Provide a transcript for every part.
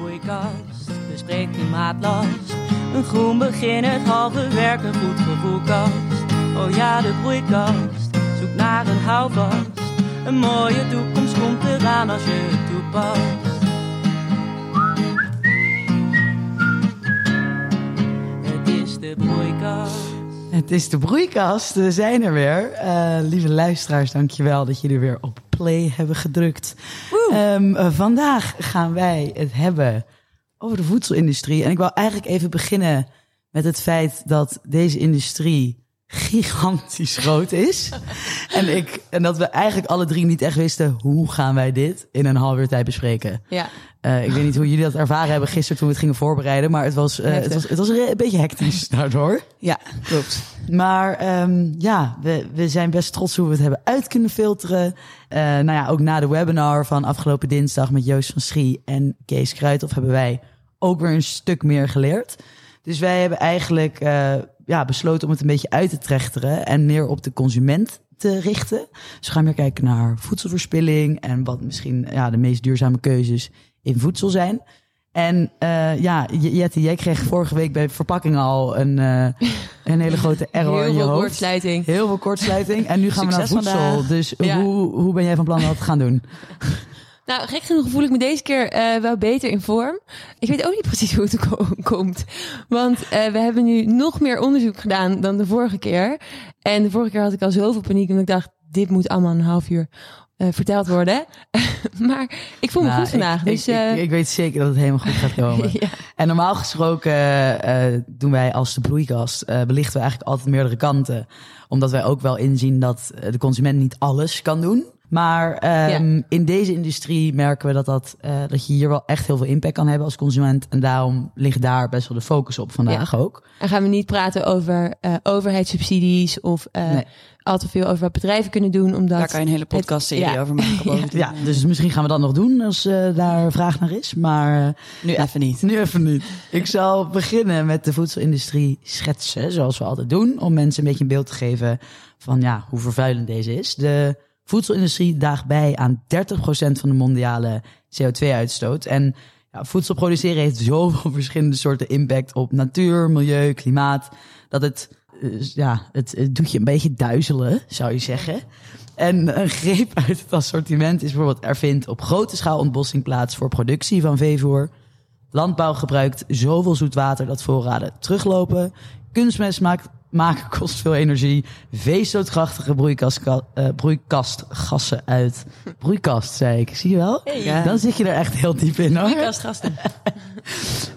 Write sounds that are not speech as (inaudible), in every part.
broeikast, bespreek klimaatlast. Een groen begin, het halve werk, een goed gevoelkast. Oh ja, de broeikast, zoek naar een houvast. Een mooie toekomst komt eraan als je het toepast. Het is de broeikast. Het is de broeikast, we zijn er weer. Eh, lieve luisteraars, dankjewel dat jullie weer op play hebben gedrukt. Ehm, eh, vandaag gaan wij het hebben over de voedselindustrie. En ik wil eigenlijk even beginnen met het feit dat deze industrie gigantisch groot is. (laughs) en, ik, en dat we eigenlijk alle drie niet echt wisten hoe gaan wij dit in een half uur tijd bespreken. Ja. Uh, ik weet niet hoe jullie dat ervaren hebben gisteren toen we het gingen voorbereiden, maar het was, uh, het was, het was een beetje hectisch (laughs) daardoor. Ja, klopt. Maar um, ja, we, we zijn best trots hoe we het hebben uit kunnen filteren. Uh, nou ja, ook na de webinar van afgelopen dinsdag met Joost van Schie en Kees Kruithof hebben wij ook weer een stuk meer geleerd. Dus wij hebben eigenlijk ja, besloten om het een beetje uit te trechteren en meer op de consument te richten. Dus we gaan meer kijken naar voedselverspilling en wat misschien ja, de meest duurzame keuzes in voedsel zijn. En uh, ja, Jette, jij kreeg vorige week bij verpakking al een, uh, een hele grote (laughs) error Heel in je veel hoofd. kortsluiting. Heel veel kortsluiting. En nu gaan we naar voedsel. vandaag. Dus Ja. hoe, hoe ben jij van plan dat te gaan doen? Nou, gek genoeg voel ik me deze keer eh, wel beter in vorm. Ik weet ook niet precies (laughs) hoe het ko- komt. Want eh, we hebben nu nog meer onderzoek gedaan dan de vorige keer. En de vorige keer had ik al zoveel paniek. Omdat ik dacht, dit moet allemaal een half uur eh, verteld worden. (laughs) maar ik voel me Nou, goed vandaag. Ik, dus, ik, ik, ik weet zeker dat het helemaal goed gaat komen. (laughs) ja. En normaal gesproken doen wij als de broeikast, belichten we eigenlijk altijd meerdere kanten. Omdat wij ook wel inzien dat de consument niet alles kan doen. Maar ehm, in deze industrie merken we dat, dat, eh, dat je hier wel echt heel veel impact kan hebben als consument. En daarom ligt daar best wel de focus op vandaag ook. En gaan we niet praten over eh, overheidssubsidies of eh, Nee. al te veel over wat bedrijven kunnen doen. Omdat Daar kan je een hele podcastserie ja. over maken. (laughs) Ja, dus misschien gaan we dat nog doen als eh, daar vraag naar is. Maar eh, Nu even niet. Nu even niet. Ik zal beginnen met de voedselindustrie schetsen, zoals we altijd doen, om mensen een beetje een beeld te geven van ja, hoe vervuilend deze is. De voedselindustrie daagt bij aan 30% van de mondiale CO2-uitstoot. En ja, voedsel produceren heeft zoveel (laughs) verschillende soorten impact op natuur, milieu, klimaat, dat het, eh, ja, het, het doet je een beetje duizelen, zou je zeggen. En een greep uit het assortiment is bijvoorbeeld er vindt op grote schaal ontbossing plaats voor productie van veevoer. Landbouw gebruikt zoveel zoet water dat voorraden teruglopen. Kunstmest maakt, maken kost veel energie. Veestootkrachtige broeikastka- eh, broeikastgassen uit. Broeikast, zei ik. Zie je wel? Ja. Dan zit je er echt heel diep in hoor. Broeikastgasten. (laughs)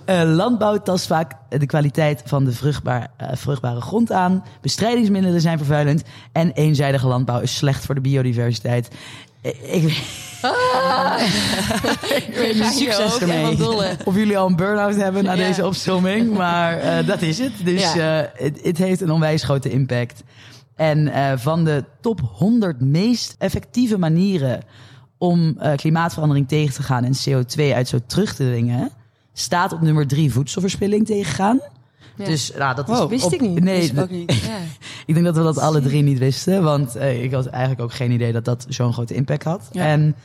Eh, landbouw tast vaak de kwaliteit van de vruchtbaar, eh, vruchtbare grond aan. Bestrijdingsmiddelen zijn vervuilend. En eenzijdige landbouw is slecht voor de biodiversiteit. Eh, Ik, (laughs) ik weet niet Succes ermee. of jullie al een burn-out hebben na Ja. deze opzomming. Maar eh, dat is het. Dus eh, het, heeft een onwijs grote impact. En van de top 100 meest effectieve manieren om klimaatverandering tegen te gaan en CO2-uitstoot terug te dwingen, staat op nummer 3 voedselverspilling tegengaan. Ja. Dus nou, dat is Wow. Wist op- ik niet. Nee, Wist ik ook niet. (laughs) Ja. ik denk dat we dat alle drie niet wisten. Want eh, ik had eigenlijk ook geen idee dat dat zo'n grote impact had. Ja. En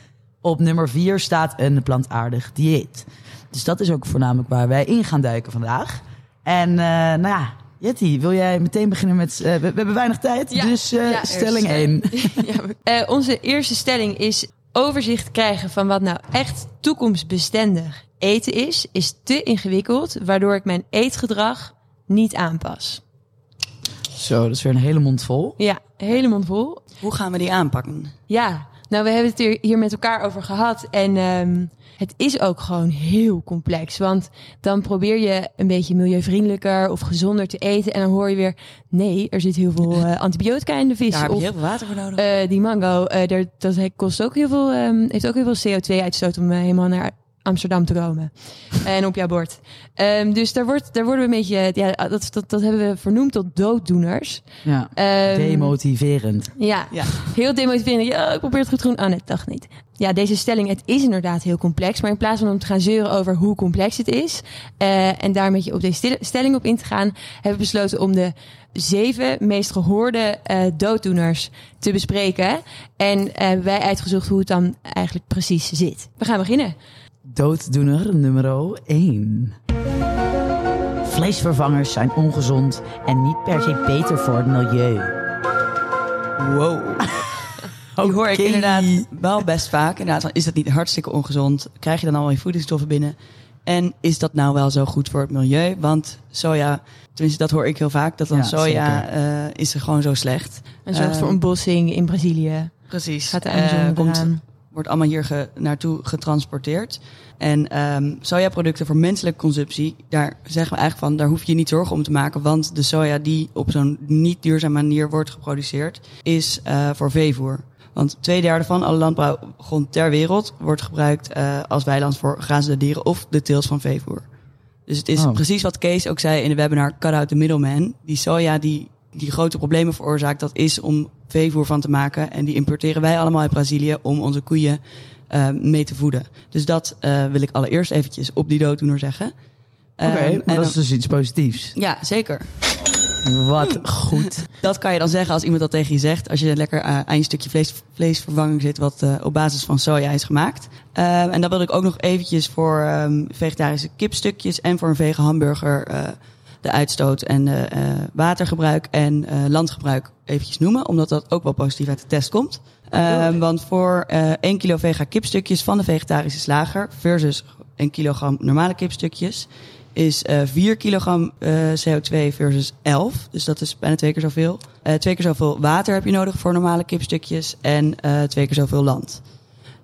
op nummer vier staat een plantaardig dieet. Dus dat is ook voornamelijk waar wij in gaan duiken vandaag. En eh, nou ja, Jetty, wil jij meteen beginnen met... eh, we, we hebben weinig tijd, Ja. dus eh, Ja, stelling eerst, 1. (laughs) Ja, eh, onze eerste stelling is overzicht krijgen van wat nou echt toekomstbestendig eten is, is te ingewikkeld, waardoor ik mijn eetgedrag niet aanpas. Zo, dat is weer een hele mond vol. Ja, hele mond vol. Hoe gaan we die aanpakken? Ja, nou we hebben het hier, hier met elkaar over gehad en ehm, het is ook gewoon heel complex. Want dan probeer je een beetje milieuvriendelijker of gezonder te eten en dan hoor je weer, nee, er zit heel veel eh, antibiotica in de vis. Daar heb je of heel veel water voor nodig. Eh, die mango, eh, daar, dat kost ook heel veel, ehm, heeft ook heel veel CO2-uitstoot om helemaal naar Amsterdam te komen. en op jouw bord. Ehm, dus daar, wordt, daar worden we een beetje, ja, dat, dat, dat hebben we vernoemd tot dooddoeners. Ja, Ehm, demotiverend. ja, Ja. heel demotiverend. Ja, ik probeer het goed te doen. Oh nee, dacht niet. Ja, deze stelling, het is inderdaad heel complex. Maar in plaats van om te gaan zeuren over hoe complex het is... eh, en daar een beetje op deze stelling op in te gaan... hebben we besloten om de zeven meest gehoorde eh, dooddoeners te bespreken. En hebben wij uitgezocht hoe het dan eigenlijk precies zit. We gaan beginnen. Dooddoener nummer 1. Vleesvervangers zijn ongezond en niet per se beter voor het milieu. Wow. (laughs) Die hoor ik inderdaad wel best vaak. Inderdaad, van, is dat niet hartstikke ongezond? Krijg je dan al je voedingsstoffen binnen? En is dat nou wel zo goed voor het milieu? Want soja, tenminste dat hoor ik heel vaak, dat dan Ja, soja eh, is er gewoon zo slecht. En zorgt Ehm, voor ontbossing in Brazilië. Precies. Gaat de Eh, komt. Wordt allemaal hier ge- naartoe getransporteerd. En ehm sojaproducten voor menselijke consumptie, daar zeggen we eigenlijk van, daar hoef je je niet zorgen om te maken. Want de soja die op zo'n niet duurzame manier wordt geproduceerd, is eh, voor veevoer. Want twee derde van alle landbouwgrond ter wereld wordt gebruikt eh, als weiland voor grazende dieren of de teels van veevoer. Dus het is Oh. precies wat Kees ook zei in de webinar Cut Out the Middleman. Die soja die, die grote problemen veroorzaakt, dat is om veevoer van te maken. En die importeren wij allemaal uit Brazilië om onze koeien eh, mee te voeden. Dus dat eh, wil ik allereerst eventjes op die dooddoener zeggen. Oké, Ehm, maar en dat is dus iets positiefs. Ja, zeker. Wat goed. (laughs) Dat kan je dan zeggen als iemand dat tegen je zegt. Als je lekker eh, aan je stukje vlees, vleesvervanging zit wat op basis van soja is gemaakt. Ehm, en dan wilde ik ook nog eventjes voor ehm, vegetarische kipstukjes en voor een vegan hamburger de uitstoot en de eh, watergebruik en eh, landgebruik eventjes noemen. Omdat dat ook wel positief uit de test komt. Ehm, want voor eh 1 kilo vega kipstukjes van de vegetarische slager versus 1 kilogram normale kipstukjes is eh 4 kilogram eh, CO2 versus 11. Dus dat is bijna twee keer zoveel. Eh twee keer zoveel water heb je nodig voor normale kipstukjes en eh twee keer zoveel land.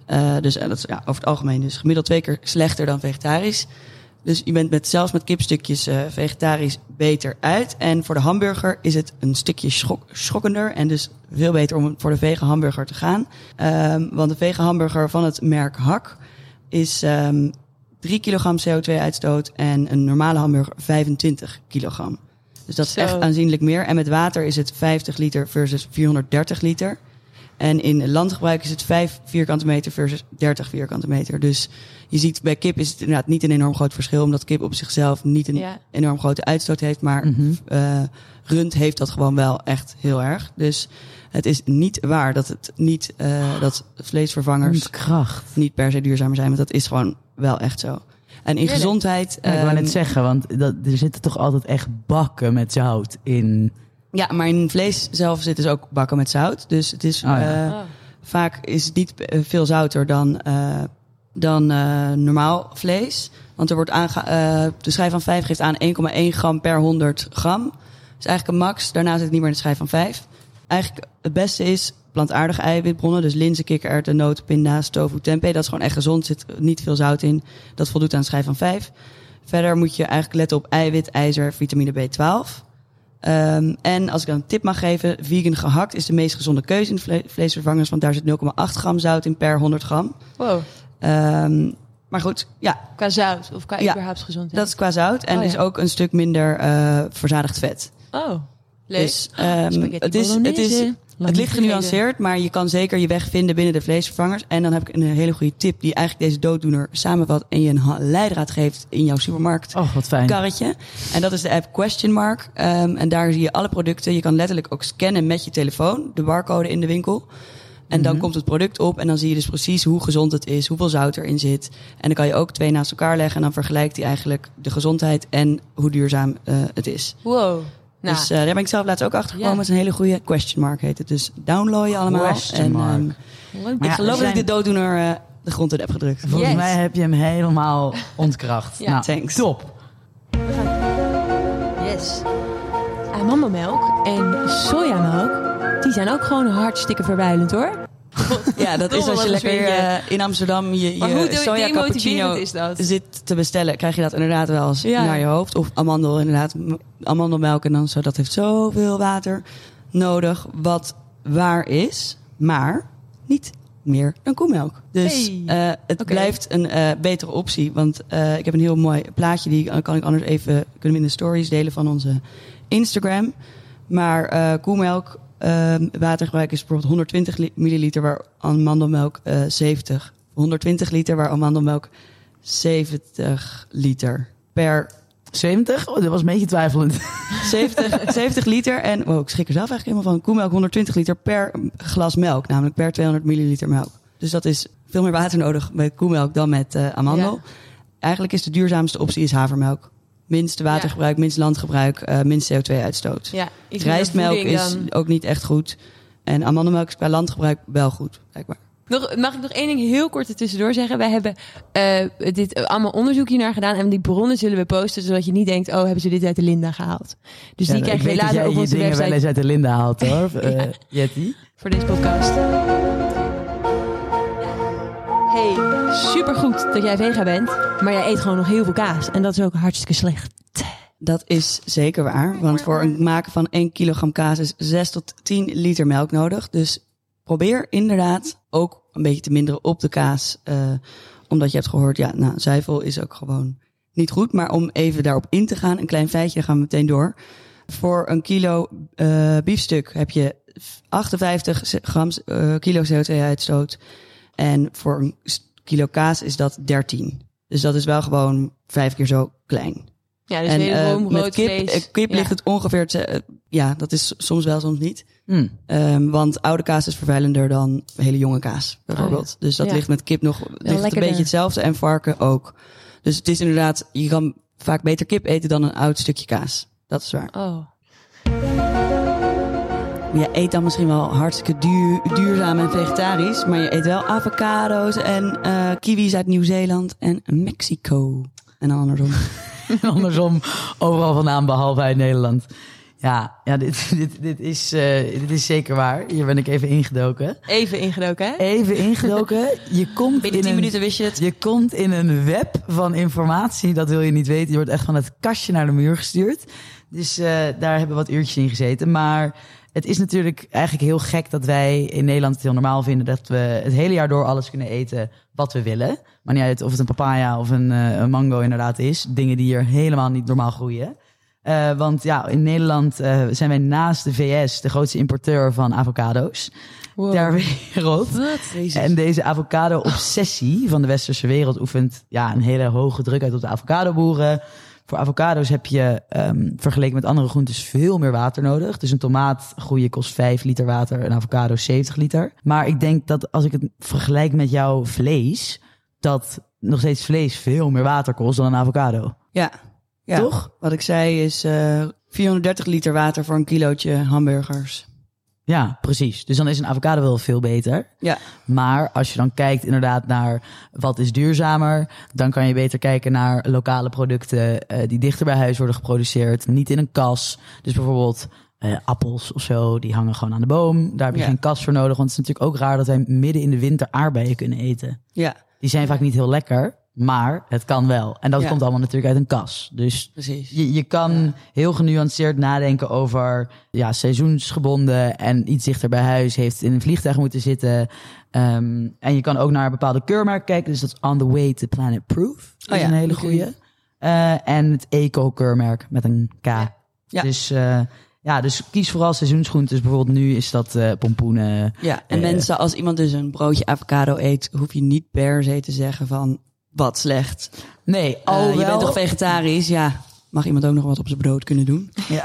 Eh, dus eh, dat is ja, over het algemeen dus gemiddeld twee keer slechter dan vegetarisch. Dus je bent met, zelfs met kipstukjes eh, vegetarisch beter uit. En voor de hamburger is het een stukje schok, schokkender. En dus veel beter om voor de vegan hamburger te gaan. Ehm, want de vegan hamburger van het merk Hak is ehm 3 kilogram CO2-uitstoot. En een normale hamburger 25 kilogram. Dus dat is Zo. echt aanzienlijk meer. En met water is het 50 liter versus 430 liter. En in landgebruik is het 5 vierkante meter versus 30 vierkante meter. Dus je ziet bij kip is het inderdaad niet een enorm groot verschil. Omdat kip op zichzelf niet een Ja. enorm grote uitstoot heeft. Maar Mhm. eh, rund heeft dat gewoon wel echt heel erg. Dus het is niet waar dat het niet eh, dat vleesvervangers Kracht. niet per se duurzamer zijn. Want dat is gewoon wel echt zo. En in gezondheid. Ja, ik wou net ehm, zeggen, want dat, er zitten toch altijd echt bakken met zout in. Ja, maar in vlees zelf zitten ze ook bakken met zout. Dus het is Oh ja. eh, Oh. vaak is het niet eh, veel zouter dan, eh, dan eh, normaal vlees. Want er wordt aange eh, de schijf van 5 geeft aan 1,1 gram per 100 gram. Dat is eigenlijk een max. Daarna zit het niet meer in de schijf van 5. Eigenlijk het beste is plantaardige eiwitbronnen. Dus linzen, kikkererwten, noten, pinda's, tofu, tempeh. Dat is gewoon echt gezond. Er zit niet veel zout in. Dat voldoet aan de schijf van 5. Verder moet je eigenlijk letten op eiwit, ijzer, vitamine B12. Ehm, en als ik dan een tip mag geven, vegan gehakt is de meest gezonde keuze in vle- vleesvervangers, want daar zit 0,8 gram zout in per 100 gram. Wow. Ehm, maar goed, ja, Qua zout of qua Ja, überhaupt gezondheid. dat is qua zout en Oh, ja. is ook een stuk minder eh, verzadigd vet. Oh, leuk. Dus ehm, Spaghetti het, is, het, is, het ligt genuanceerd, maar je kan zeker je weg vinden binnen de vleesvervangers. En dan heb ik een hele goede tip die eigenlijk deze dooddoener samenvat en je een leidraad geeft in jouw supermarkt. Oh, wat fijn. karretje. En dat is de app Question Mark. Ehm, en daar zie je alle producten. Je kan letterlijk ook scannen met je telefoon, de barcode in de winkel. En dan Mhm. komt het product op en dan zie je dus precies hoe gezond het is, hoeveel zout erin zit. En dan kan je ook twee naast elkaar leggen en dan vergelijkt hij eigenlijk de gezondheid en hoe duurzaam eh, het is. Wow. Nou, Dus eh, daar ben ik zelf laatst ook achter gekomen. Ja. Het is een hele goede Question Mark heet het. Dus download je allemaal. Question en, Mark. ehm, leuk. Maar ik ja, geloof dat ik de dooddoener eh, de grond in heb gedrukt. Volgens Yes. mij heb je hem helemaal (laughs) ontkracht. Ja. nou, Thanks. top. Yes. Amandelmelk en sojamelk, die zijn ook gewoon hartstikke vervuilend hoor. (laughs) Ja, dat is als je lekker eh, in Amsterdam je, Maar je soja cappuccino is dat? zit te bestellen, krijg je dat inderdaad wel eens Ja. naar je hoofd. Of amandel, inderdaad, amandelmelk en dan zo. Dat heeft zoveel water nodig, wat waar is, maar niet meer dan koemelk. Dus Hey. eh, het blijft een eh, betere optie. Want ik heb een heel mooi plaatje, die kan ik anders even, kunnen we in de stories delen van onze Instagram. Maar eh koemelk, eh, watergebruik is bijvoorbeeld 120 li- milliliter, waar amandelmelk eh 70. 120 liter, waar amandelmelk 70 liter per 70? Oh, dat was een beetje twijfelend. (laughs) 70, 70 liter. En wow, ik schrik er zelf eigenlijk helemaal van. Koemelk 120 liter per glas melk, namelijk per 200 milliliter melk. Dus dat is veel meer water nodig met koemelk dan met eh, amandel. Eigenlijk is de duurzaamste optie is havermelk. Minst watergebruik, minst landgebruik, eh, minst CO2-uitstoot. Ja, Rijstmelk is dan- ook niet echt goed. En amandelmelk is qua landgebruik wel goed, blijkbaar. Nog, mag ik nog één ding heel kort tussendoor zeggen? Wij hebben eh, dit eh, allemaal onderzoek hier naar gedaan. En die bronnen zullen we posten, zodat je niet denkt... oh, hebben ze dit uit de Linda gehaald? Dus die Ja, krijg ik je weet dat later jij op je onze dingen wel website eens uit de Linda haalt hoor, (laughs) eh, Jetty. voor deze podcast. Hey, supergoed dat jij vega bent. Maar jij eet gewoon nog heel veel kaas. En dat is ook hartstikke slecht. Dat is zeker waar. Want voor het maken van 1 kilogram kaas is 6 tot 10 liter melk nodig. Dus probeer inderdaad ook een beetje te minderen op de kaas. eh, omdat je hebt gehoord, ja, nou, zuivel is ook gewoon niet goed. Maar om even daarop in te gaan, een klein feitje, daar gaan we meteen door. Voor een kilo eh, biefstuk heb je 58 gram eh, kilo CO2-uitstoot. En voor een kilo kaas is dat 13. Dus dat is wel gewoon vijf keer zo klein. Ja, dus en wederom eh, met rood kip, vlees. eh, kip Ja. ligt het ongeveer, eh, ja, dat is soms wel, soms niet. Hm. Ehm, want oude kaas is vervuilender dan hele jonge kaas, bijvoorbeeld. Dus dat Oh, Ja. ligt met kip nog ligt het een beetje hetzelfde en varken ook. Dus het is inderdaad, je kan vaak beter kip eten dan een oud stukje kaas. Dat is waar. Oh. Je eet dan misschien wel hartstikke duur, duurzaam en vegetarisch, maar je eet wel avocado's en eh, kiwis uit Nieuw-Zeeland en Mexico. En andersom. (laughs) Andersom, overal vandaan, behalve uit Nederland. Ja, ja dit, (laughs) dit, dit, is, eh, dit is zeker waar. Hier ben ik even ingedoken. Even ingedoken, hè? Even ingedoken. Je (laughs) komt Binnen in 10 een, minuten wist je het. Je komt in een web van informatie, dat wil je niet weten. Je wordt echt van het kastje naar de muur gestuurd. Dus eh, daar hebben we wat uurtjes in gezeten. Maar het is natuurlijk eigenlijk heel gek dat wij in Nederland het heel normaal vinden dat we het hele jaar door alles kunnen eten wat we willen. Maar niet uit of het een papaya of een, eh, een mango inderdaad is. Dingen die hier helemaal niet normaal groeien. Eh, want ja, in Nederland eh, zijn wij naast de VS de grootste importeur van avocado's Wow. ter wereld. En deze avocado-obsessie van de westerse wereld oefent ja, een hele hoge druk uit op de avocadoboeren. Voor avocado's heb je ehm, vergeleken met andere groentes veel meer water nodig. Dus een tomaat groeien kost 5 liter water, een avocado 70 liter. Maar ik denk dat als ik het vergelijk met jouw vlees, dat nog steeds vlees veel meer water kost dan een avocado. Ja. ja. Toch? Wat ik zei is eh 430 liter water voor een kilootje hamburgers. Ja, precies. Dus dan is een avocado wel veel beter. Ja. Maar als je dan kijkt inderdaad naar wat is duurzamer, dan kan je beter kijken naar lokale producten eh, die dichter bij huis worden geproduceerd, niet in een kas. Dus bijvoorbeeld eh, appels of zo, die hangen gewoon aan de boom. Daar heb je Ja. geen kas voor nodig, want het is natuurlijk ook raar dat wij midden in de winter aardbeien kunnen eten. Ja, Die zijn vaak niet heel lekker, maar het kan wel. En dat Ja. komt allemaal natuurlijk uit een kas. Dus precies. je, je kan heel genuanceerd nadenken over ja, seizoensgebonden en iets dichter bij huis heeft in een vliegtuig moeten zitten. Ehm, en je kan ook naar bepaalde keurmerken kijken. Dus dat is On the Way to Planet Proof. Dat Oh is ja, een hele goede. en het eco-keurmerk met een K. Ja. Dus, eh, ja, dus kies vooral seizoensgroentes. Bijvoorbeeld nu is dat eh, pompoenen. Ja, en Eh. mensen, als iemand dus een broodje avocado eet, hoef je niet per se te zeggen van wat slecht. Nee, Oh, je bent toch vegetarisch? Ja, mag iemand ook nog wat op zijn brood kunnen doen? (laughs) Ja.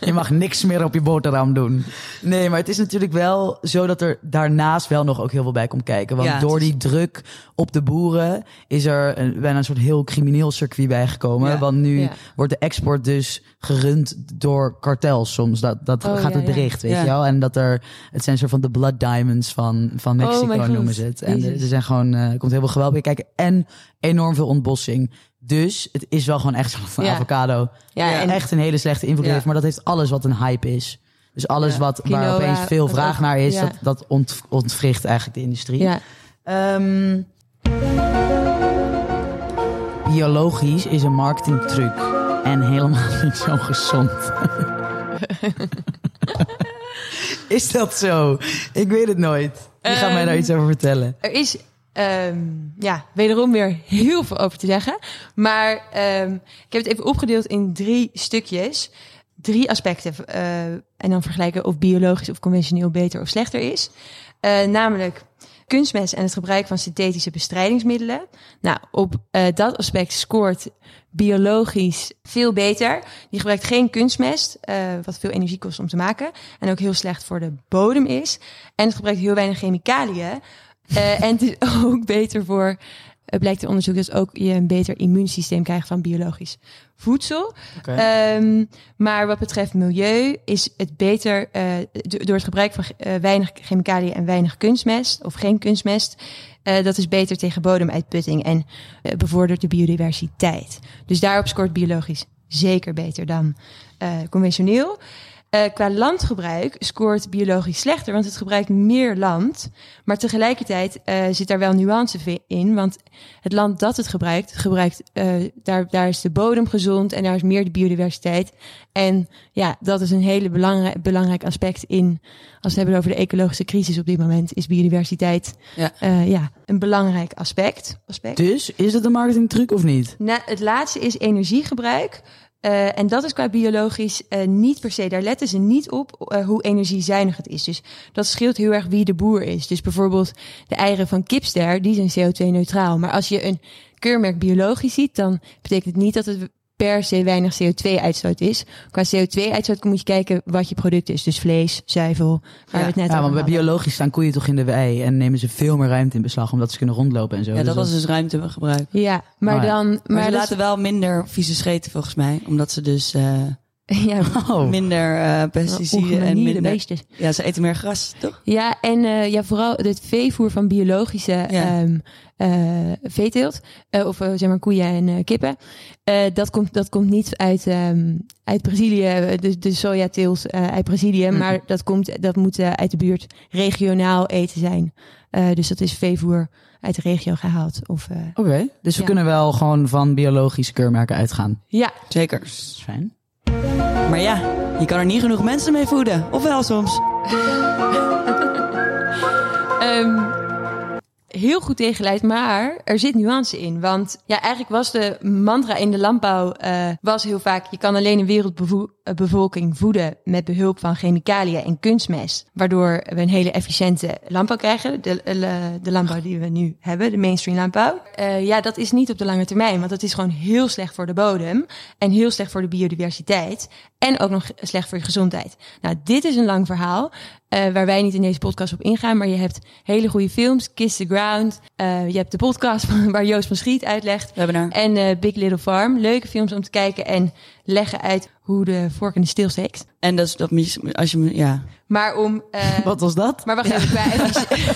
je mag niks meer op je boterham doen. Nee, maar het is natuurlijk wel zo dat er daarnaast wel nog ook heel veel bij komt kijken. Want Ja, door is- die druk op de boeren is er een, bijna een soort heel crimineel circuit bijgekomen. Ja. Want nu Ja. wordt de export dus gerund door kartels soms. Dat, dat Oh, gaat ja, het ja. bericht, weet Ja. je wel. En dat er, het zijn soort van de blood diamonds van, van Oh Mexico noemen ze het. En er, er zijn gewoon, eh, er komt heel veel geweld bij kijken. En enorm veel ontbossing. Dus het is wel gewoon echt zo van Ja. avocado Ja, en echt een hele slechte invloed Ja. heeft. Maar dat heeft alles wat een hype is. Dus alles Ja. wat, Quinoa, waar opeens veel vraag ook- naar is, ja. dat, dat ont, ontwricht eigenlijk de industrie. ja. Ehm, biologisch is een marketingtruc en helemaal (laughs) niet zo gezond. (laughs) is dat zo? Ik weet het nooit. Wie gaat mij daar Ehm, iets over vertellen? Er is ehm, ja, wederom weer heel veel over te zeggen. Maar ehm, ik heb het even opgedeeld in drie stukjes. Drie aspecten. eh, en dan vergelijken of biologisch of conventioneel beter of slechter is. Eh, namelijk kunstmest en het gebruik van synthetische bestrijdingsmiddelen. Nou, op eh, dat aspect scoort biologisch veel beter. Die gebruikt geen kunstmest, wat veel energie kost om te maken. En ook heel slecht voor de bodem is. En het gebruikt heel weinig chemicaliën. Eh, en het is (laughs) ook beter voor, het blijkt in onderzoek, dat ook je een beter immuunsysteem krijgt van biologisch voedsel. Ehm, maar wat betreft milieu is het beter eh, do- door het gebruik van eh, weinig chemicaliën en weinig kunstmest of geen kunstmest. dat is beter tegen bodemuitputting en bevordert de biodiversiteit. Dus daarop scoort biologisch zeker beter dan conventioneel. Eh, qua landgebruik scoort biologisch slechter, want het gebruikt meer land. Maar tegelijkertijd eh, zit daar wel nuance in. Want het land dat het gebruikt, gebruikt eh, daar, daar is de bodem gezond en daar is meer de biodiversiteit. En ja, dat is een hele belangrijk, belangrijk aspect in, als we het hebben over de ecologische crisis op dit moment, is biodiversiteit Ja. ja, een belangrijk aspect. aspect. Dus is het een marketingtruc of niet? Nou, het laatste is energiegebruik. Eh, en dat is qua biologisch eh, niet per se. Daar letten ze niet op eh, hoe energiezuinig het is. Dus dat scheelt heel erg wie de boer is. Dus bijvoorbeeld de eieren van kipster, die zijn CO2-neutraal. Maar als je een keurmerk biologisch ziet, dan betekent het niet dat het per se weinig CO2-uitstoot is. Qua CO2-uitstoot moet je kijken wat je product is. Dus vlees, zuivel, waar we het net Ja, over want bij hadden. biologisch staan koeien toch in de wei en nemen ze veel meer ruimte in beslag omdat ze kunnen rondlopen en zo. Ja, Dus dat was dus ruimtegebruik. Ja, maar Oh ja. dan... Maar, Maar ze dat- laten wel minder vieze scheten volgens mij. Omdat ze dus eh, (laughs) ja, minder eh, pesticiden en minder... beesten. Ja, ze eten meer gras, toch? Ja, en eh, ja, vooral het veevoer van biologische Ja. ehm, eh, veeteelt, eh, of zeg maar koeien en eh, kippen, eh, dat, komt, dat komt niet uit, ehm, uit Brazilië, de, de sojateelt eh, uit Brazilië, Mhm. maar dat, komt, dat moet uit de buurt regionaal eten zijn. Eh, dus dat is veevoer uit de regio gehaald. Of, eh, Oké, dus we Ja. kunnen wel gewoon van biologische keurmerken uitgaan. ja, Zeker. Fijn. Maar ja, je kan er niet genoeg mensen mee voeden. Of wel soms. (laughs) Ehm, heel goed tegenleid, maar er zit nuance in. Want ja, eigenlijk was de mantra in de landbouw eh, was heel vaak... je kan alleen een wereldbevolking voeden met behulp van chemicaliën en kunstmest. Waardoor we een hele efficiënte landbouw krijgen. De, de, de landbouw die we nu hebben, de mainstream landbouw. Eh, ja, dat is niet op de lange termijn, want dat is gewoon heel slecht voor de bodem. En heel slecht voor de biodiversiteit. En ook nog slecht voor je gezondheid. Nou, dit is een lang verhaal. eh, waar wij niet in deze podcast op ingaan. Maar je hebt hele goede films. Kiss the Ground. eh, je hebt de podcast van, (laughs) waar Joost van Schiet uitlegt. Webinar. En eh, Big Little Farm. Leuke films om te kijken en leggen uit hoe de vork in de steel steekt. En dat is dat mis- als je me- ja. Maar om... eh, (laughs) Wat was dat? Maar wacht even, qua (laughs) effici-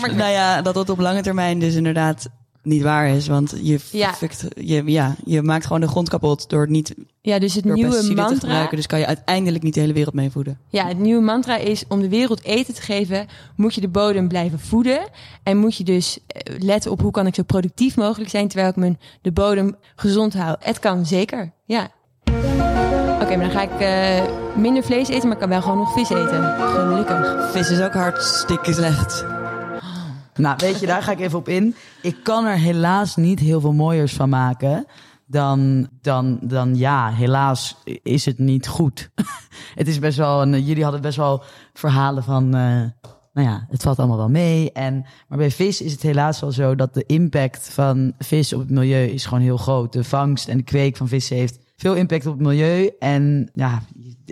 Maar, Nou ja, dat dat op lange termijn dus inderdaad niet waar is. Want je, Ja. je, ja, je maakt gewoon de grond kapot door het niet Ja, dus het nieuwe pesticiden te mantra... gebruiken. Dus kan je uiteindelijk niet de hele wereld mee voeden. Ja, het nieuwe mantra is om de wereld eten te geven, moet je de bodem blijven voeden. En moet je dus eh, letten op hoe kan ik zo productief mogelijk zijn terwijl ik mijn, de bodem gezond hou. Het kan zeker, ja. Oké, maar dan ga ik eh, minder vlees eten, maar ik kan wel gewoon nog vis eten. Gelukkig. Vis is ook hartstikke slecht. Nou, weet je, daar ga ik even op in. Ik kan er helaas niet heel veel mooiers van maken. Dan, dan, dan ja, helaas is het niet goed. (laughs) het is best wel, een, jullie hadden best wel verhalen van, eh, nou ja, het valt allemaal wel mee. En, maar bij vis is het helaas wel zo dat de impact van vis op het milieu is gewoon heel groot. De vangst en de kweek van vissen heeft veel impact op het milieu. En ja,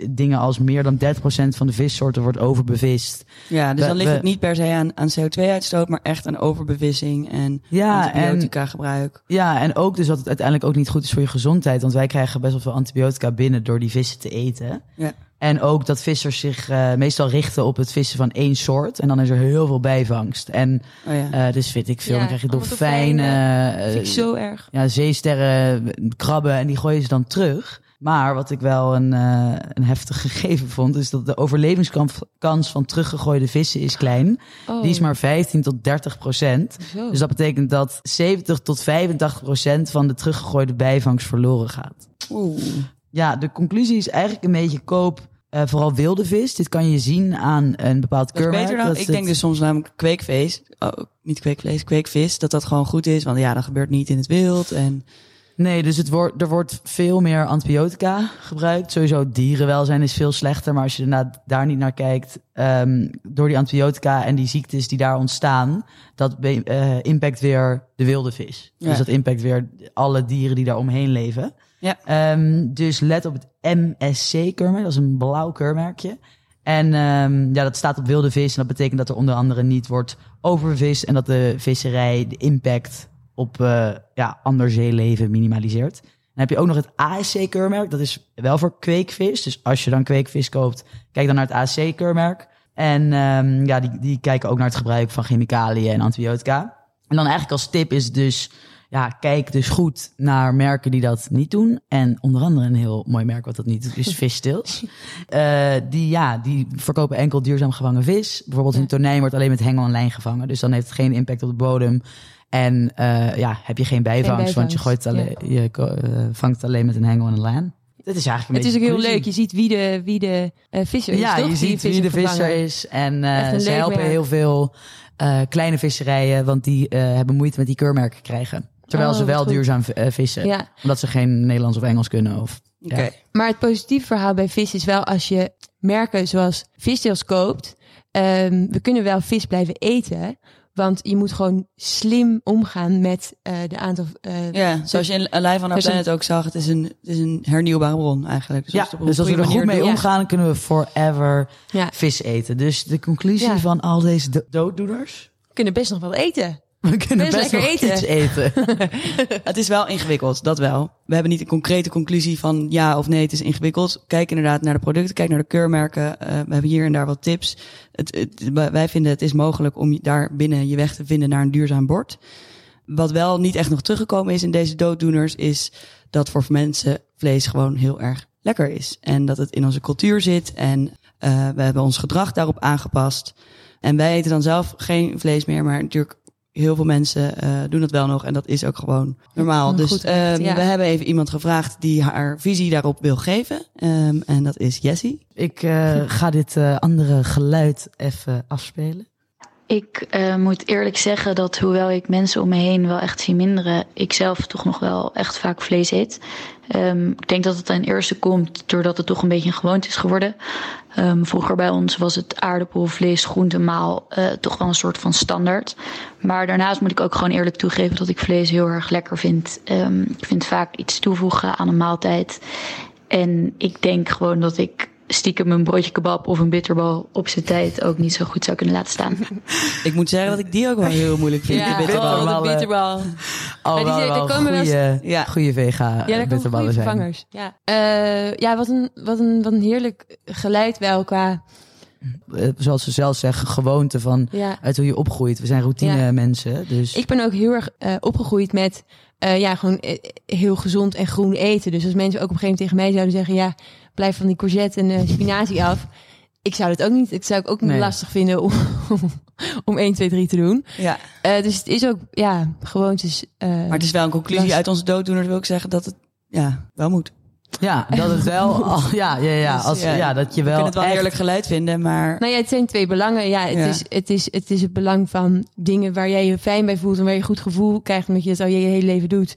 dingen als meer dan 30% van de vissoorten wordt overbevist. Ja, dus We- dan ligt we- het niet per se aan, aan CO2-uitstoot, maar echt aan overbevissing en Ja, antibiotica gebruik. Ja, en ook dus dat het uiteindelijk ook niet goed is voor je gezondheid. Want wij krijgen best wel veel antibiotica binnen door die vissen te eten. Ja. En ook dat vissers zich eh, meestal richten op het vissen van één soort. En dan is er heel veel bijvangst. En Oh ja. eh, dus vind ik veel. Ja, dan krijg je dolfijnen, eh, Vind ik zo erg. ja, zeesterren, krabben. En die gooien ze dan terug. Maar wat ik wel een, eh, een heftig (laughs) gegeven vond, is dat de overlevingskans van teruggegooide vissen is klein. Oh, Die is maar 15 tot 30 procent. zo. Dus dat betekent dat 70 tot 85 procent van de teruggegooide bijvangst verloren gaat. Oeh. Ja, de conclusie is eigenlijk een beetje koop eh, vooral wilde vis. Dit kan je zien aan een bepaald Dat is keurmerk. beter dan, Dat ik het- denk dus soms namelijk kweekvlees, oh, niet kweekvlees, kweekvis, dat dat gewoon goed is. Want ja, dat gebeurt niet in het wild. En Nee, dus het wordt, er wordt veel meer antibiotica gebruikt. Sowieso dierenwelzijn is veel slechter. Maar als je daarna, daar niet naar kijkt, ehm, door die antibiotica en die ziektes die daar ontstaan, dat eh, impact weer de wilde vis. Ja. Dus dat impact weer alle dieren die daar omheen leven. Ja. Ehm, dus let op het MSC-keurmerk, dat is een blauw keurmerkje. En ehm, ja, dat staat op wilde vis. En dat betekent dat er onder andere niet wordt overvis. En dat de visserij de impact op uh, ja, ander zeeleven minimaliseert. Dan heb je ook nog het ASC-keurmerk. Dat is wel voor kweekvis. Dus als je dan kweekvis koopt, kijk dan naar het ASC-keurmerk. En um, ja, die, die kijken ook naar het gebruik van chemicaliën en antibiotica. En dan eigenlijk als tip is dus ja, kijk dus goed naar merken die dat niet doen. En onder andere een heel mooi merk wat dat niet doet, is (laughs) Fishtails. uh, die, ja, die verkopen enkel duurzaam gevangen vis. Bijvoorbeeld een tonijn wordt alleen met hengel en lijn gevangen. Dus dan heeft het geen impact op de bodem. En uh, ja, heb je geen bijvangst, want je, gooit alleen, ja. je uh, vangt alleen met een hengel en een lijn. Dat is eigenlijk een Het is ook heel leuk. Je ziet wie de, wie de uh, visser is. Ja, toch? je ziet wie de visser is. En ze helpen heel veel kleine visserijen, want die hebben moeite met die keurmerken krijgen. Terwijl Oh, ze wel duurzaam vissen. Ja. Omdat ze geen Nederlands of Engels kunnen. Of, ja. Maar het positieve verhaal bij vis is wel als je merken zoals visdeels koopt. Um, we kunnen wel vis blijven eten. Want je moet gewoon slim omgaan met uh, de aantal. Uh, Ja, zoals je in Alive on Our Dus ook zag, het is een, het is een hernieuwbare bron eigenlijk. Dus Ja, als dus als we er goed mee omgaan, kunnen we forever ja, vis eten. Dus de conclusie Ja. van al deze do- dooddoeners? we kunnen best nog wel eten. We kunnen Best lekker eten. iets eten. (laughs) Het is wel ingewikkeld, dat wel. We hebben niet een concrete conclusie van ja of nee, het is ingewikkeld. Kijk inderdaad naar de producten, kijk naar de keurmerken. Uh, we hebben hier en daar wat tips. Het, het, wij vinden het is mogelijk om daar binnen je weg te vinden naar een duurzaam bord. Wat wel niet echt nog teruggekomen is in deze dooddoeners, is dat voor mensen vlees gewoon heel erg lekker is. En dat het in onze cultuur zit en uh, we hebben ons gedrag daarop aangepast. En wij eten dan zelf geen vlees meer, maar natuurlijk heel veel mensen uh, doen dat wel nog en dat is ook gewoon normaal. Dus goed um, ja. we hebben even iemand gevraagd die haar visie daarop wil geven. Um, en dat is Jessie. Ik uh, ga dit uh, andere geluid even afspelen. Ik uh, moet eerlijk zeggen dat hoewel ik mensen om me heen wel echt zie minderen, ik zelf toch nog wel echt vaak vlees eet. Um, ik denk dat het ten eerste komt doordat het toch een beetje een gewoonte is geworden. Um, vroeger bij ons was het aardappel, vlees, groente, maal uh, toch wel een soort van standaard. Maar daarnaast moet ik ook gewoon eerlijk toegeven dat ik vlees heel erg lekker vind. Um, ik vind vaak iets toevoegen aan een maaltijd. En ik denk gewoon dat ik stiekem een broodje kebab of een bitterbal op zijn tijd ook niet zo goed zou kunnen laten staan. (laughs) Ik moet zeggen dat ik die ook wel heel moeilijk vind. Ja, de bitterbal. oh, de bitterbal. Oh, Maar die wel, wel komen wel Ja. goeie vega Ja, bitterballen goede zijn. vervangers. Ja, uh, ja wat, een, wat, een, wat een heerlijk geluid wel qua... Eh, Zoals ze zelf zeggen, gewoonte van Ja. uit hoe je opgroeit. We zijn routine Ja. mensen. Dus Ik ben ook heel erg uh, opgegroeid met uh, ja, gewoon uh, heel gezond en groen eten. Dus als mensen ook op een gegeven moment tegen mij zouden zeggen... ja, blijf van die courgette en uh, spinazie af. Ik zou het ook niet, ik zou het ook niet Nee. lastig vinden om, (laughs) om 1, 2, 3 te doen. Ja, Uh, dus het is ook, ja, gewoontes. Uh, maar het is wel een conclusie uit onze dooddoeners wil ik zeggen dat het ja, wel moet. Ja, dat het wel... (laughs) al- ja, ja, ja, Dus, als, ja, ja, dat je Ik wel vind het wel echt- eerlijk geluid vinden, maar Nou ja, het zijn twee belangen. Ja, het, Ja. Is, het, is, het is het belang van dingen waar jij je fijn bij voelt en waar je goed gevoel krijgt, omdat je het al je hele leven doet.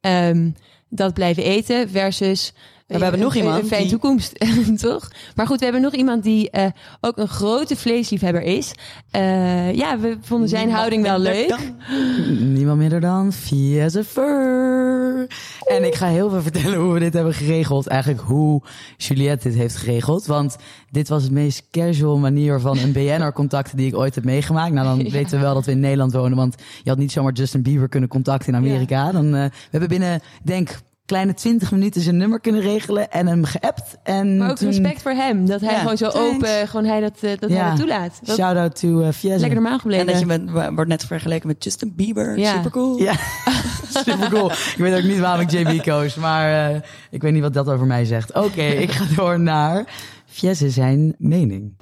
Ehm, dat blijven eten versus. Maar we hebben nog iemand Een fijne die- toekomst, (laughs) toch? Maar goed, we hebben nog iemand die eh, ook een grote vleesliefhebber is. Eh, ja, we vonden zijn Niemand houding wel leuk. dan- Niemand minder dan Fiesse Fur. En ik ga heel veel vertellen hoe we dit hebben geregeld. Eigenlijk hoe Juliette dit heeft geregeld. Want dit was het meest casual manier van een BN'er contacten die ik ooit heb meegemaakt. Nou, dan (laughs) Ja. weten we wel dat we in Nederland wonen. Want je had niet zomaar Justin Bieber kunnen contacten in Amerika. Dan, eh, we hebben binnen, denk, kleine 20 minuten zijn nummer kunnen regelen en hem geappt. En Maar ook toen- respect voor hem. Dat hij Ja, gewoon zo thanks. open, gewoon hij dat, eh, dat Ja. hij dat toelaat. Dat Shout out to uh, lekker normaal gebleven. En dat je bent, wordt net vergeleken met Justin Bieber. Ja. Super cool. Ja, (laughs) super cool. Ik weet ook niet waarom ik JB koos, maar uh, ik weet niet wat dat over mij zegt. Oké, okay, (laughs) ik ga door naar Fiesse zijn mening.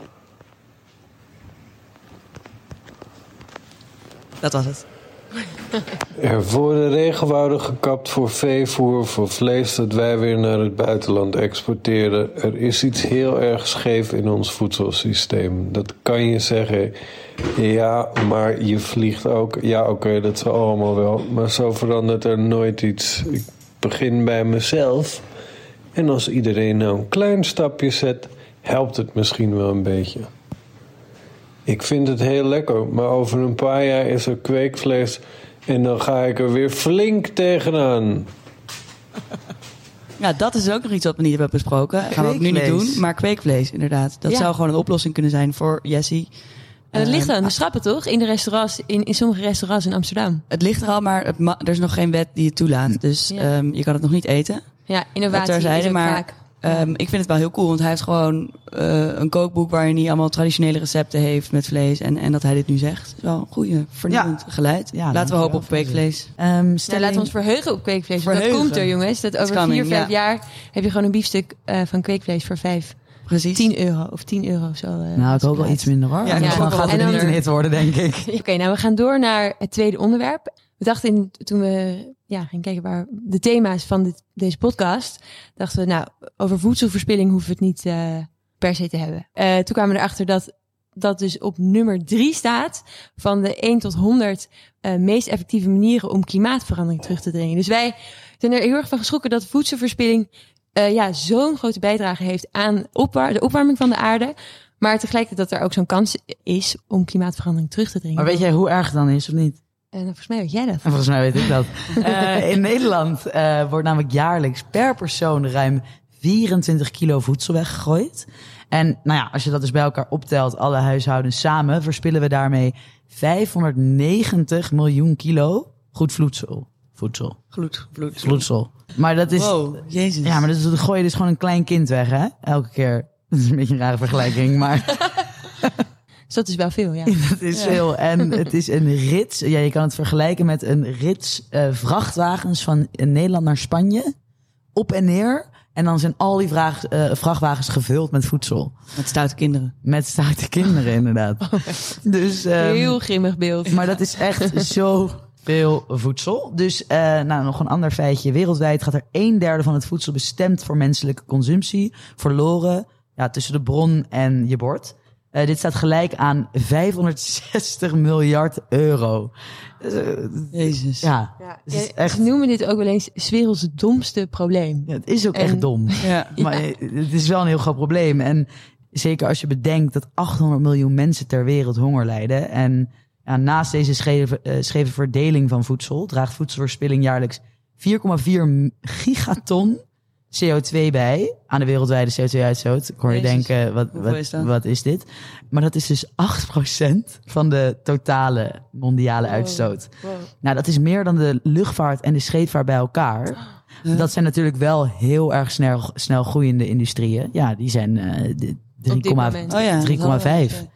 Dat was het. Er worden regenwouden gekapt voor veevoer, voor vlees dat wij weer naar het buitenland exporteren. Er is iets heel erg scheef in ons voedselsysteem. Dat kan je zeggen. Ja, maar je vliegt ook. Ja, oké, dat zal allemaal wel. Maar zo verandert er nooit iets. Ik begin bij mezelf. En als iedereen nou een klein stapje zet, helpt het misschien wel een beetje. Ik vind het heel lekker, maar over een paar jaar is er kweekvlees en dan ga ik er weer flink tegenaan. Ja, dat is ook nog iets wat we niet hebben besproken. Gaan we ook nu niet doen. Maar kweekvlees, inderdaad. Dat Ja. zou gewoon een oplossing kunnen zijn voor Jessie. En dat ligt Ehm, aan de schrappen, toch? In de restaurants, in, in sommige restaurants in Amsterdam. Het ligt er al, maar het ma- er is nog geen wet die het toelaat. Dus Ja. ehm, je kan het nog niet eten. Ja, innovatie Dat terzijde, is ook maar- vaak. Ehm, ik vind het wel heel cool, want hij heeft gewoon eh, een kookboek waarin hij allemaal traditionele recepten heeft met vlees. En, en dat hij dit nu zegt. Is wel een goede, vernieuwend geluid. Ja, Laten we hopen op kweekvlees. Ehm, Nou, stelling- laten we ons verheugen op kweekvlees. want Dat Verheugen. komt er, jongens. Dat over coming, vier, vijf ja. jaar heb je gewoon een biefstuk eh, van kweekvlees voor vijf. Precies. 10 euro of 10 euro of zo. eh, nou, ik hoop wel iets minder hoor. Ja, dan gaat het niet een hit worden, denk ik. (laughs) Oké, nou we gaan door naar het tweede onderwerp. Dachten in, toen we ja, gingen kijken waar de thema's van dit, deze podcast, dachten we nou over voedselverspilling hoeven we het niet eh, per se te hebben. Eh, toen kwamen we erachter dat dat dus op nummer drie staat van de 1 tot 100 eh, meest effectieve manieren om klimaatverandering terug te dringen. Dus wij zijn er heel erg van geschrokken dat voedselverspilling ja, zo'n grote bijdrage heeft aan de opwarming van de aarde. Maar tegelijkertijd dat er ook zo'n kans is om klimaatverandering terug te dringen. Maar weet jij hoe erg het dan is of niet? En volgens mij weet jij dat. En volgens mij weet ik dat. (laughs) Eh, in Nederland eh, wordt namelijk jaarlijks per persoon ruim 24 kilo voedsel weggegooid. En nou ja, als je dat dus bij elkaar optelt, alle huishoudens samen, verspillen we daarmee 590 miljoen kilo goed voedsel. Voedsel. Gloed, vloed. Voedsel. Maar dat is. Wow, jezus. Ja, maar dat is, gooi je dus gewoon een klein kind weg, hè? Elke keer. (laughs) Dat is een beetje een rare vergelijking, maar (laughs) Dus dat is wel veel, ja. (laughs) het is veel. En (laughs) het is een rits. Ja, je kan het vergelijken met een rits eh, vrachtwagens van Nederland naar Spanje. Op en neer. En dan zijn al die vraag, eh, vrachtwagens gevuld met voedsel. Met stoute kinderen. Met stoute kinderen, inderdaad. (laughs) Dus, ehm, Heel grimmig beeld. maar dat is echt zo veel voedsel. Dus eh, nou, nog een ander feitje. Wereldwijd gaat er een derde van het voedsel bestemd voor menselijke consumptie verloren. Ja, tussen de bron en je bord. Eh, dit staat gelijk aan 560 (laughs) miljard euro. Dus, eh, Jezus. ja, Ja, het is ja, echt- Ze noemen dit ook wel eens 's werelds domste probleem. ja, het is ook En- echt dom. (laughs) Ja. (laughs) Maar het is wel een heel groot probleem. En zeker als je bedenkt dat 800 miljoen mensen ter wereld honger lijden. En ja, naast deze scheve, eh, scheve verdeling van voedsel draagt voedselverspilling jaarlijks 4,4 gigaton CO2 bij aan de wereldwijde CO2-uitstoot. Ik hoor je Jezus. denken, wat, wat, is wat is dit? Maar dat is dus 8% van de totale mondiale Wow. uitstoot. Nou, dat is meer dan de luchtvaart en de scheepvaart bij elkaar. Huh? Dat zijn natuurlijk wel heel erg snel, snel groeiende industrieën. Ja, die zijn eh, de- 3,5. Op dit moment. Oh ja. 3,5.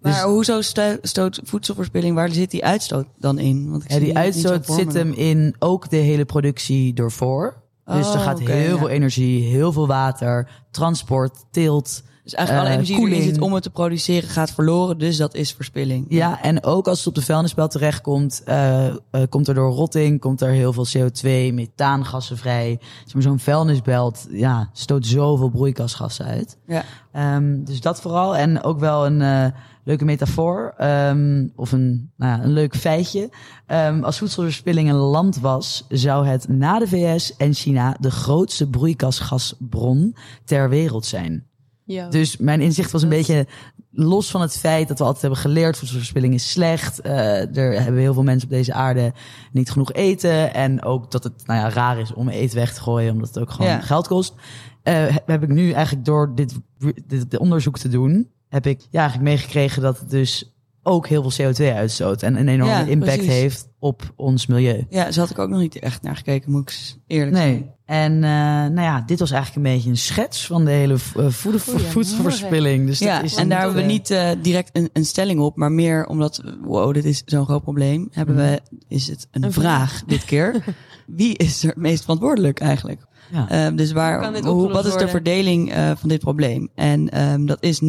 Maar Dus- hoezo stoot voedselverspilling, waar zit die uitstoot dan in? Want ik Ja, zie die uitstoot zit hem in ook de hele productie doorvoor. Dus er Oh, gaat heel ja. veel energie, heel veel water, transport, teelt. Dus eigenlijk alle eh, energie die zit om het te produceren gaat verloren, dus dat is verspilling. Ja, en ook als het op de vuilnisbelt terechtkomt, eh eh, komt er door rotting, komt er heel veel CO2, methaangassen vrij. Zeg maar, Zo'n vuilnisbelt ja, stoot zoveel broeikasgassen uit. Ja. Ehm, dus dat vooral. En ook wel een leuke metafoor. ehm, of een, nou ja, een leuk feitje. Ehm, als voedselverspilling een land was, zou het na de VS en China de grootste broeikasgasbron ter wereld zijn. Ja. Dus mijn inzicht was een beetje los van het feit dat we altijd hebben geleerd voedselverspilling is slecht. Eh, er hebben heel veel mensen op deze aarde niet genoeg eten. En ook dat het nou ja, raar is om eten weg te gooien, omdat het ook gewoon Ja. geld kost. Eh, heb- heb ik nu eigenlijk door dit, dit, dit onderzoek te doen, heb ik ja, eigenlijk meegekregen dat het dus ook heel veel CO2 uitstoot. En een enorme Ja, impact precies. heeft op ons milieu. Ja, zo had ik ook nog niet echt naar gekeken, moet ik eerlijk Nee. zijn. En eh, nou ja, dit was eigenlijk een beetje een schets van de hele eh, voede- Goedemorgen. voedselverspilling. Dus dat is en daar hebben we niet eh, direct een, een stelling op, maar meer omdat, wow, dit is zo'n groot probleem, hebben we, is het een, Een vraag dit keer. (laughs) Wie is er meest verantwoordelijk eigenlijk? Ja. Ehm, dus waar, hoe, wat is de verdeling eh, van dit probleem? En ehm, dat is 39%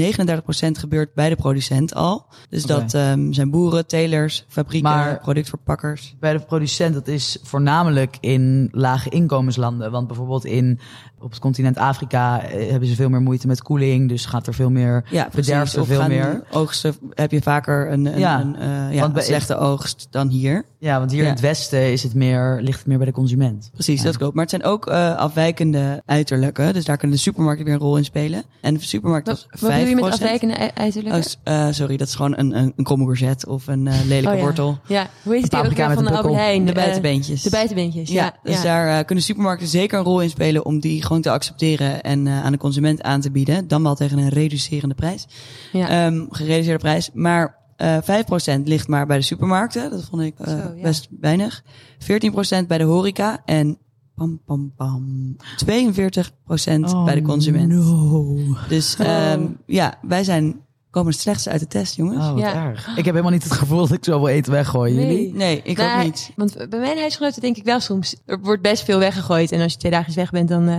gebeurt bij de producent al. Dus dat ehm, zijn boeren, telers, fabrieken, Maar- productverpakkers. bij de producent, dat is voornamelijk in lage inkomenslanden. Want bijvoorbeeld in op het continent Afrika eh, hebben ze veel meer moeite met koeling. Dus gaat er veel meer Ja, er Of veel meer. oogsten heb je vaker een, een, Ja, een, eh, ja, een slechte oogst dan hier. Ja, want hier Ja. in het westen is het meer, ligt het meer bij de consument. Precies, Ja. dat klopt. Maar het zijn ook eh, afwijkende uiterlijken. Dus daar kunnen de supermarkten weer een rol in spelen. En de supermarkt Wat, was wat 5%. doe je met afwijkende ei- uiterlijke? S- eh, sorry, dat is gewoon een, een, een of een eh, lelijke Oh, wortel. ja, hoe heet die ook weer van de Albert. Heijn? De Eh, buitenbeentjes. De buitenbeentjes, Ja, ja. dus ja. daar eh, kunnen supermarkten zeker een rol in spelen om die gewoon te accepteren en eh, aan de consument aan te bieden. Dan wel tegen een reducerende prijs. Ja. Ehm, gereduceerde prijs. Maar eh 5% ligt maar bij de supermarkten. Dat vond ik eh, Zo, ja. best weinig. 14% bij de horeca en pam, pam, pam, 42% bij de consument. Oh, No. Dus ehm, ja, wij zijn, komen het slechtste uit de test, jongens. Oh, wat Ja. erg. Ik heb helemaal niet het gevoel dat ik zoveel eten weggooi. Nee. Jullie? Nee, ik Nou, ook niet. Want bij mijn huisgenoten denk ik wel soms, er wordt best veel weggegooid. En als je twee dagen weg bent, dan, eh,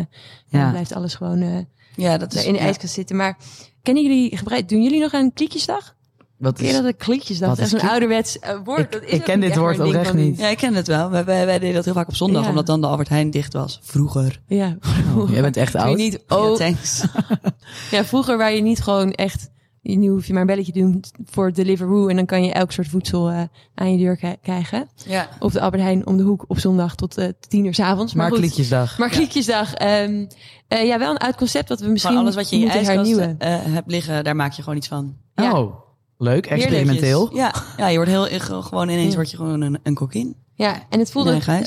dan Ja. blijft alles gewoon eh, Ja, dat is in de ja. ijskast zitten. Maar kennen jullie, gebruik, doen jullie nog aan kliekjesdag? Wat Ken is, dat een kliekjesdag? wat Dat is zo'n kliek- ouderwets eh, woord. Ik- dat is ik ook ken dit echt woord een oprecht van- niet. Ja, ik ken het wel. Wij, wij, wij deden dat heel vaak op zondag, Ja. omdat dan de Albert Heijn dicht was. Vroeger. Ja, oh, jij bent echt (laughs) Toen je oud. niet, Oh, oh, thanks. (laughs) ja, vroeger waar je niet gewoon echt, nu hoef je maar een belletje te doen voor Deliveroo en dan kan je elk soort voedsel eh, aan je deur krijgen. Ja. Op de Albert Heijn om de hoek op zondag tot eh, tien uur 's avonds. Maar, Maar goed, kliekjesdag. maar kliekjesdag, ehm, eh, ja, wel een oud concept dat we misschien alles wat je in je ijskast eh, hebt liggen, daar maak je gewoon iets van. Ja. Oh, leuk. Experimenteel. Ja, ja je wordt heel, gewoon ineens Ja. word je gewoon een, een kokin. Ja, en het voelde, Nee.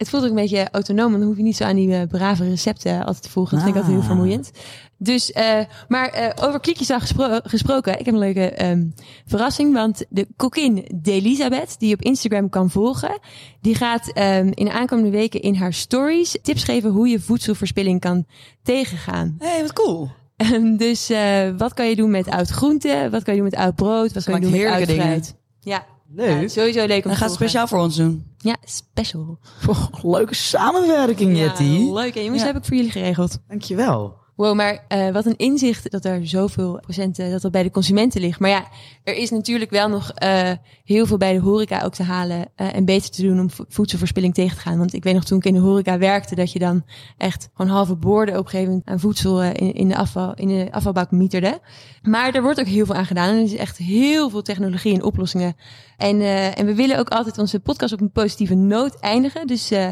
Het voelde ook een beetje autonoom. Dan hoef je niet zo aan die eh, brave recepten altijd te volgen. Dat vind ik altijd heel Ah. vermoeiend. Dus, eh, maar eh, over kliekjesdag gespro- gesproken. Ik heb een leuke ehm, verrassing. Want de kokkin Delisabeth, die je op Instagram kan volgen. Die gaat ehm, in de aankomende weken in haar stories tips geven hoe je voedselverspilling kan tegengaan. Hé, hey, wat cool. Ehm, dus eh, wat kan je doen met oud groente? Wat kan je doen met oud brood? Wat kan je doen met oud fruit? Ja, Leuk. ja, sowieso leuk om Hij te gaat volgen. speciaal voor ons doen. Ja, special. Oh, (laughs) leuke samenwerking, Jetty. Ja, leuk. En jongens, heb ik voor jullie geregeld. Dankjewel. Wow, maar eh, wat een inzicht dat er zoveel procenten dat dat bij de consumenten ligt. Maar ja, er is natuurlijk wel nog eh, heel veel bij de horeca ook te halen eh, en beter te doen om vo- voedselverspilling tegen te gaan. Want ik weet nog toen ik in de horeca werkte dat je dan echt gewoon halve borden op een gegeven moment aan voedsel eh, in, in de afval in de afvalbak mieterde. Maar er wordt ook heel veel aan gedaan en er is echt heel veel technologie en oplossingen. En, eh, en we willen ook altijd onze podcast op een positieve noot eindigen. Dus eh,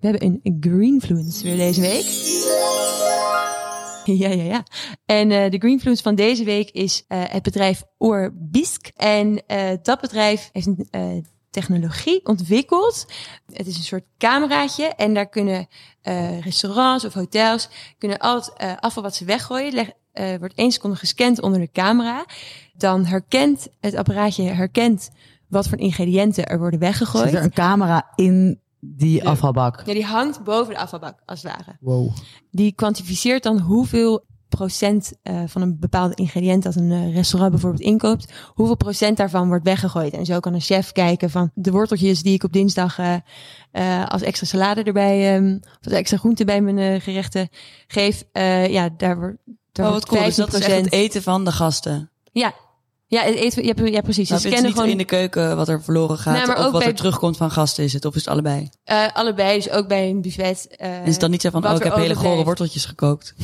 we hebben een Greenfluence weer deze week. (laughs) Ja, ja, ja. En eh, de Greenfluence van deze week is eh, het bedrijf Orbisk. En eh, dat bedrijf heeft een technologie ontwikkeld. Het is een soort cameraatje en daar kunnen restaurants of hotels kunnen al het afval wat ze weggooien, leg, wordt één seconde gescand onder de camera. Dan herkent het apparaatje herkent wat voor ingrediënten er worden weggegooid. Zit er een camera in die afvalbak? Ja, die hangt boven de afvalbak als het ware. Wow. Die kwantificeert dan hoeveel procent eh, van een bepaalde ingrediënt dat een eh, restaurant bijvoorbeeld inkoopt, hoeveel procent daarvan wordt weggegooid. En zo kan een chef kijken van de worteltjes die ik op dinsdag eh, eh, als extra salade erbij, ehm, of als extra groente bij mijn eh, gerechten geef. eh, ja, daar wordt daar Oh, wordt wat cool. Dus dat is echt 15%. het eten van de gasten. Ja, ja, eten, ja, ja precies. Ze het is scannen niet gewoon in de keuken wat er verloren gaat. Nee, maar of ook wat bij- er terugkomt van gasten is het. Of is het allebei? eh, allebei, dus ook bij een buffet. eh, En is het dan niet zo van, oh, ik heb hele gore worteltjes gekookt. (laughs)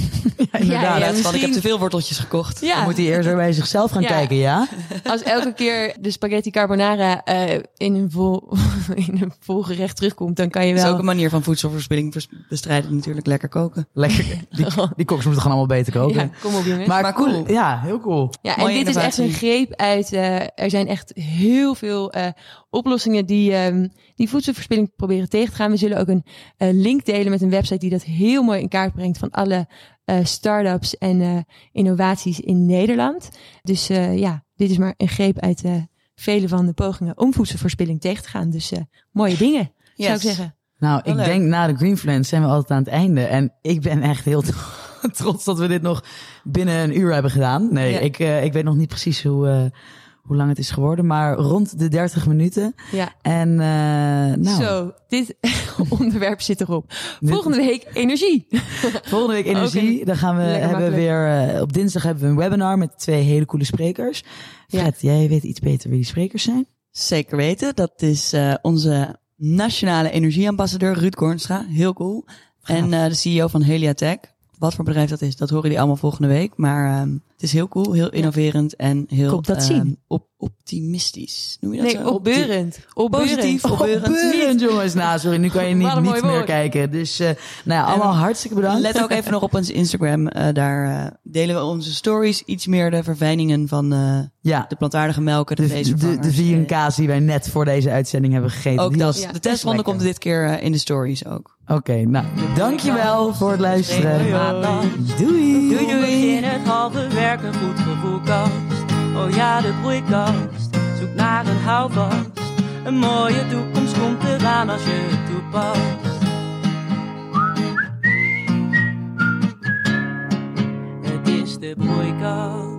Ja, inderdaad. ja, Ja, van, ik heb te veel worteltjes gekocht. Ja. Dan moet hij eerst weer bij zichzelf gaan Ja. kijken, ja? Als elke keer de spaghetti carbonara eh, in, een vol, (laughs) in een vol gerecht terugkomt, dan kan je Dat is wel... ook een manier van voedselverspilling vers- bestrijden natuurlijk. Lekker koken. Lekker. (laughs) Die, die koks moeten gewoon allemaal beter koken. ja, kom op jongens. Maar, Maar cool. cool. Ja, heel cool. Ja, en Mooie dit is echt een uit. eh, er zijn echt heel veel eh, oplossingen die, ehm, die voedselverspilling proberen tegen te gaan. We zullen ook een eh, link delen met een website die dat heel mooi in kaart brengt van alle eh start-ups en eh, innovaties in Nederland. Dus eh, ja, dit is maar een greep uit eh, vele van de pogingen om voedselverspilling tegen te gaan. Dus eh, mooie dingen, zou ik zeggen. Nou, ik denk na de Greenfluence zijn we altijd aan het einde. En ik ben echt heel (laughs) trots dat we dit nog binnen een uur hebben gedaan. Nee, Ja. ik, eh, ik weet nog niet precies hoe, eh, hoe lang het is geworden. Maar rond de 30 minuten. Ja. En eh, nou, Zo, dit (laughs) onderwerp zit erop. Volgende week energie. (laughs) volgende week energie. Dan gaan we, Lekker hebben makkelijk. weer, op dinsdag hebben we een webinar met twee hele coole sprekers. Ja. Fred, jij weet iets beter wie die sprekers zijn? Zeker weten. Dat is eh, onze nationale energieambassadeur Ruud Kornstra. Heel cool. En eh, de CEO van Heliatech. Wat voor bedrijf dat is, dat horen jullie allemaal volgende week. Maar ehm, is heel cool, heel innoverend en heel Komt dat ehm, zien. op, optimistisch. Noem je dat Nee, zo? opbeurend. Positief, (laughs) opbeurend. Opbeurend, jongens. (laughs) Nou, sorry, nu kan je niet, niet meer woord. kijken. Dus, eh, nou ja, allemaal En hartstikke bedankt. Let ook even nog op ons Instagram. (laughs) eh, daar eh, delen we onze stories. Iets meer de verfijningen van eh, ja, de plantaardige melken, de, de, de, de vegan kaas die wij net voor deze uitzending hebben gegeten. Ook die dat. Ja, de testronde komt dit keer in de stories ook. Oké, nou, dankjewel voor het luisteren. Doei. Doei doei. Een goed gevoel kast. Oh ja, de broeikast. Zoek naar een houvast. Een mooie toekomst komt eraan als je het toepast. Het is de broeikast.